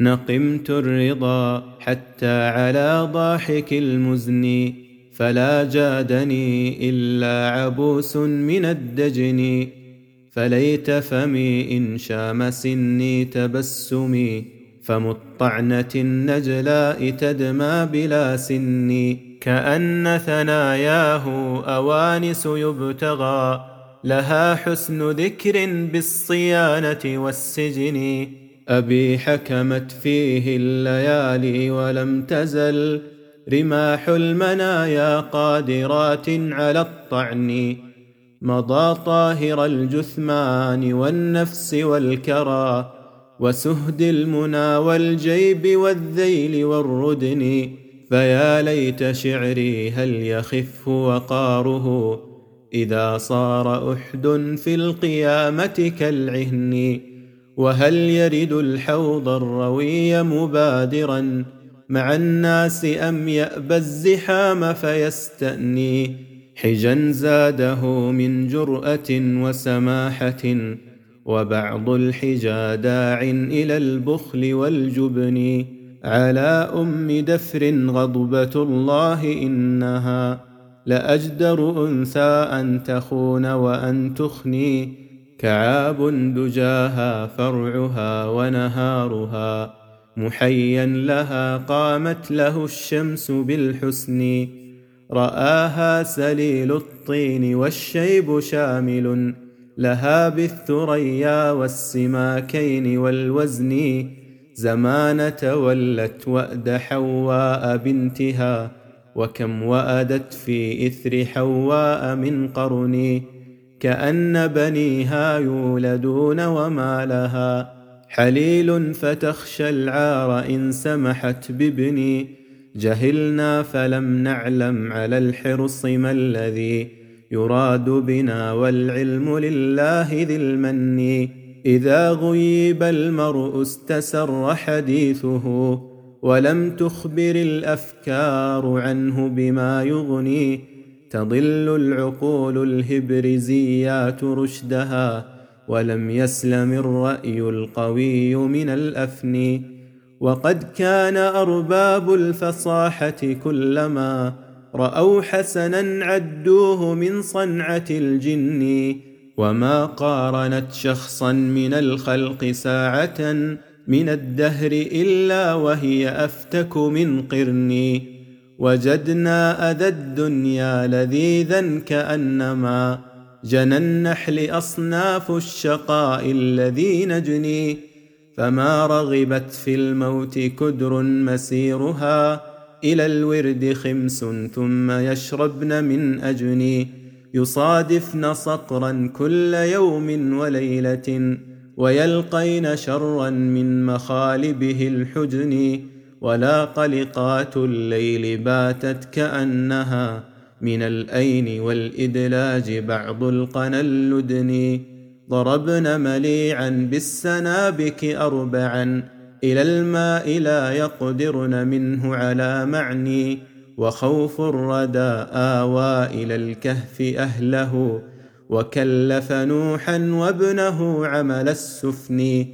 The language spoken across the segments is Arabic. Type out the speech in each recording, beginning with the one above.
نقمت الرضا حتى على ضاحك المزن فلا جادني إلا عبوس من الدجن. فليت فمي إن شام سني تبسمي فمطعنة النجلاء تدمى بلا سني كأن ثناياه أوانس يبتغى لها حسن ذكر بالصيانة والسجن. أبي حكمت فيه الليالي ولم تزل. رماح المنايا قادرات على الطعن. مضى طاهر الجثمان والنفس والكرى. وسهد المنى والجيب والذيل والردن. فيا ليت شعري هل يخف وقاره. إذا صار أحد في القيامة كالعهن. وهل يرد الحوض الروي مبادرا مع الناس أم يأبى الزحام فيستأني حجا زاده من جرأة وسماحة وبعض الحجا داع إلى البخل والجبن على أم دفر غضبة الله إنها لأجدر أنثى أن تخون وأن تخني كعاب دجاها فرعها ونهارها محيا لها قامت له الشمس بالحسن رآها سليل الطين والشيب شامل لها بالثريا والسماكين والوزن زمان تولت وأد حواء بنتها وكم وأدت في إثر حواء من قرن كأن بنيها يولدون وما لها. حليل فتخشى العار إن سمحت بابني. جهلنا فلم نعلم على الحرص ما الذي يراد بنا والعلم لله ذي المن. إذا غيب المرء استسر حديثه ولم تخبر الأفكار عنه بما يغني. تضل العقول الهبرزيات رشدها ولم يسلم الرأي القوي من الأفن. وقد كان أرباب الفصاحة كلما رأوا حسنا عدوه من صنعة الجن. وما قارنت شخصا من الخلق ساعة من الدهر إلا وهي أفتك من قرني وجدنا أذى الدنيا لذيذا كأنما جنى النحل أصناف الشقاء الذي نجني فما رغبت في الموت كدر مسيرها إلى الورد خمس ثم يشربن من أجني يصادفن صقرا كل يوم وليلة ويلقين شرا من مخالبه الحجن ولا قلقات الليل باتت كأنها من الأين والإدلاج بعض القنا اللدن ضربن مليعا بالسنابك أربعا إلى الماء لا يقدرن منه على معني وخوف الردى آوى إلى الكهف أهله. وكلف نوحا وابنه عمل السفن.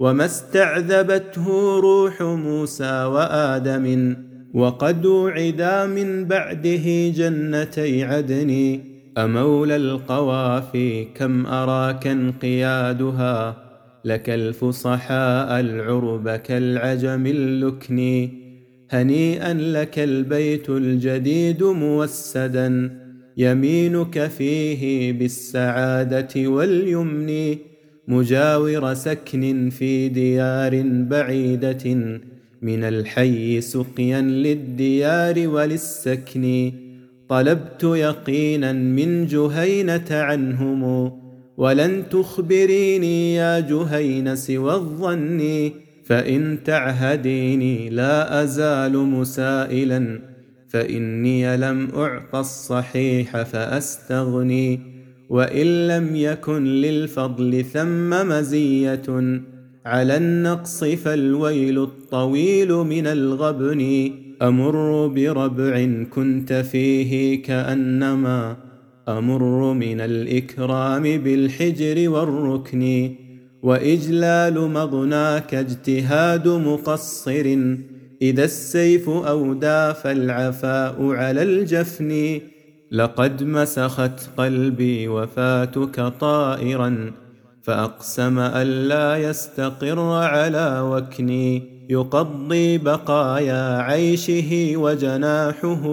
وما استعذبته روح موسى وآدم وقد وعدا من بعده جنتي عدن أمولى القوافي كم أراك انقيادها لك الفصحاء العرب كالعجم اللكن هنيئا لك البيت الجديد موسدا يمينك فيه بالسعادة واليمن مجاور سكن في ديار بعيدة من الحي سقيا للديار وللسكن. طلبت يقينا من جهينة عنهم ولن تخبريني يا جهين سوى الظن فإن تعهديني لا أزال مسائلا فإني لم أعط الصحيح فأستغني. وإن لم يكن للفضل ثم مزية. على النقص فالويل الطويل من الغبن. أمر بربع كنت فيه كأنما. أمر من الإكرام بالحجر والركن. وإجلال مغناك اجتهاد مقصر. إذا السيف أودى فالعفاء على الجفن. لقد مسخت قلبي وفاتك طائرا فأقسم ألا يستقر على وكني يقضي بقايا عيشه وجناحه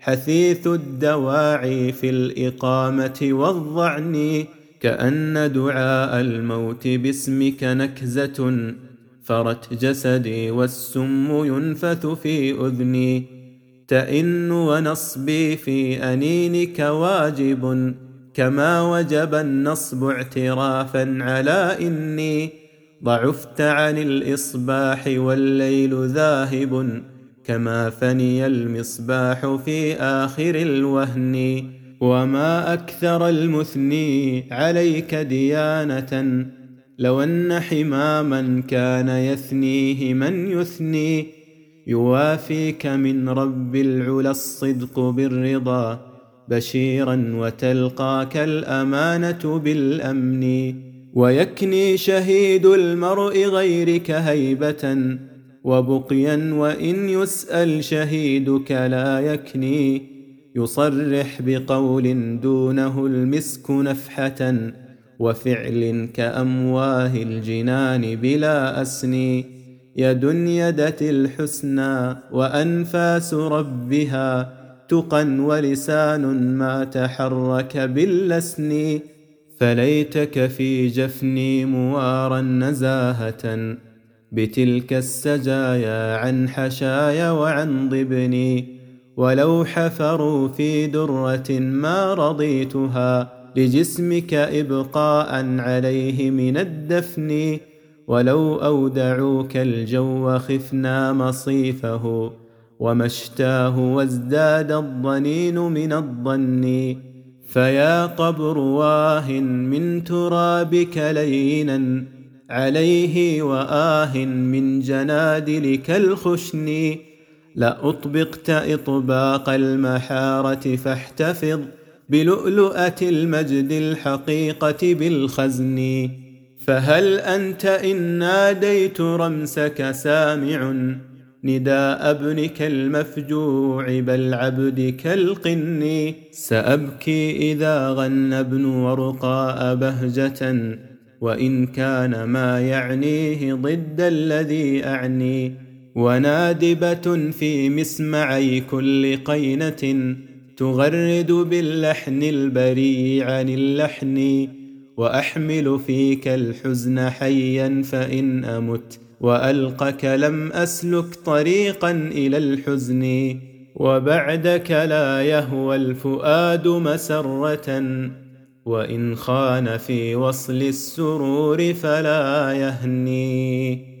حثيث الدواعي في الإقامة والظعن كأن دعاء الموت باسمك نكزة فرت جسدي والسم ينفث في أذني. تئن ونصبي في أنينك واجب كما وجب النصب اعترافا على إني ضعفت عن الإصباح والليل ذاهب كما فني المصباح في آخر الوهن. وما أكثر المثني عليك ديانة لو أن حماما كان يثنيه من يثني. يوافيك من رب العلا الصدق بالرضا بشيرا وتلقاك الامانه بالأمن. ويكني شهيد المرء غيرك هيبة وبقيا وإن يسأل شهيدك لا يكني. يصرح بقول دونه المسك نفحة وفعل كأمواه الجنان بلا اسني يد يدت الحسنى وأنفاس ربها تقى ولسان ما تحرك باللسن. فليتك في جفني موارا نزاهة بتلك السجايا عن حشايا وعن ضبني ولو حفروا في درة ما رضيتها لجسمك إبقاء عليه من الدفن. ولو أودعوك الجو خفنا مصيفه ومشتاه وازداد الضنين من الظن فيا قبر واه من ترابك لينا عليه وآه من جنادلك الخشن لأطبقت إطباق المحارة فاحتفظ بلؤلؤة المجد الحقيقة بالخزن فهل أنت إن ناديت رمسك سامع نداء ابنك المفجوع بل عبدك القن سأبكي إذا غنى ابن ورقاء بهجة وإن كان ما يعنيه ضد الذي أعني ونادبة في مسمعي كل قينة تغرد باللحن البريء عن اللحن وأحمل فيك الحزن حيا فإن أمت وألقك لم أسلك طريقا إلى الحزن وبعدك لا يهوى الفؤاد مسرة وإن خان في وصل السرور فلا يهني.